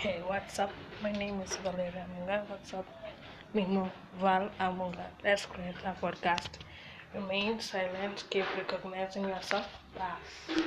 Hey, what's up? My name is Valeria Amunga. What's up? Mimo Val Amunga. Let's create a podcast. Remain silent, keep recognizing yourself. Bye.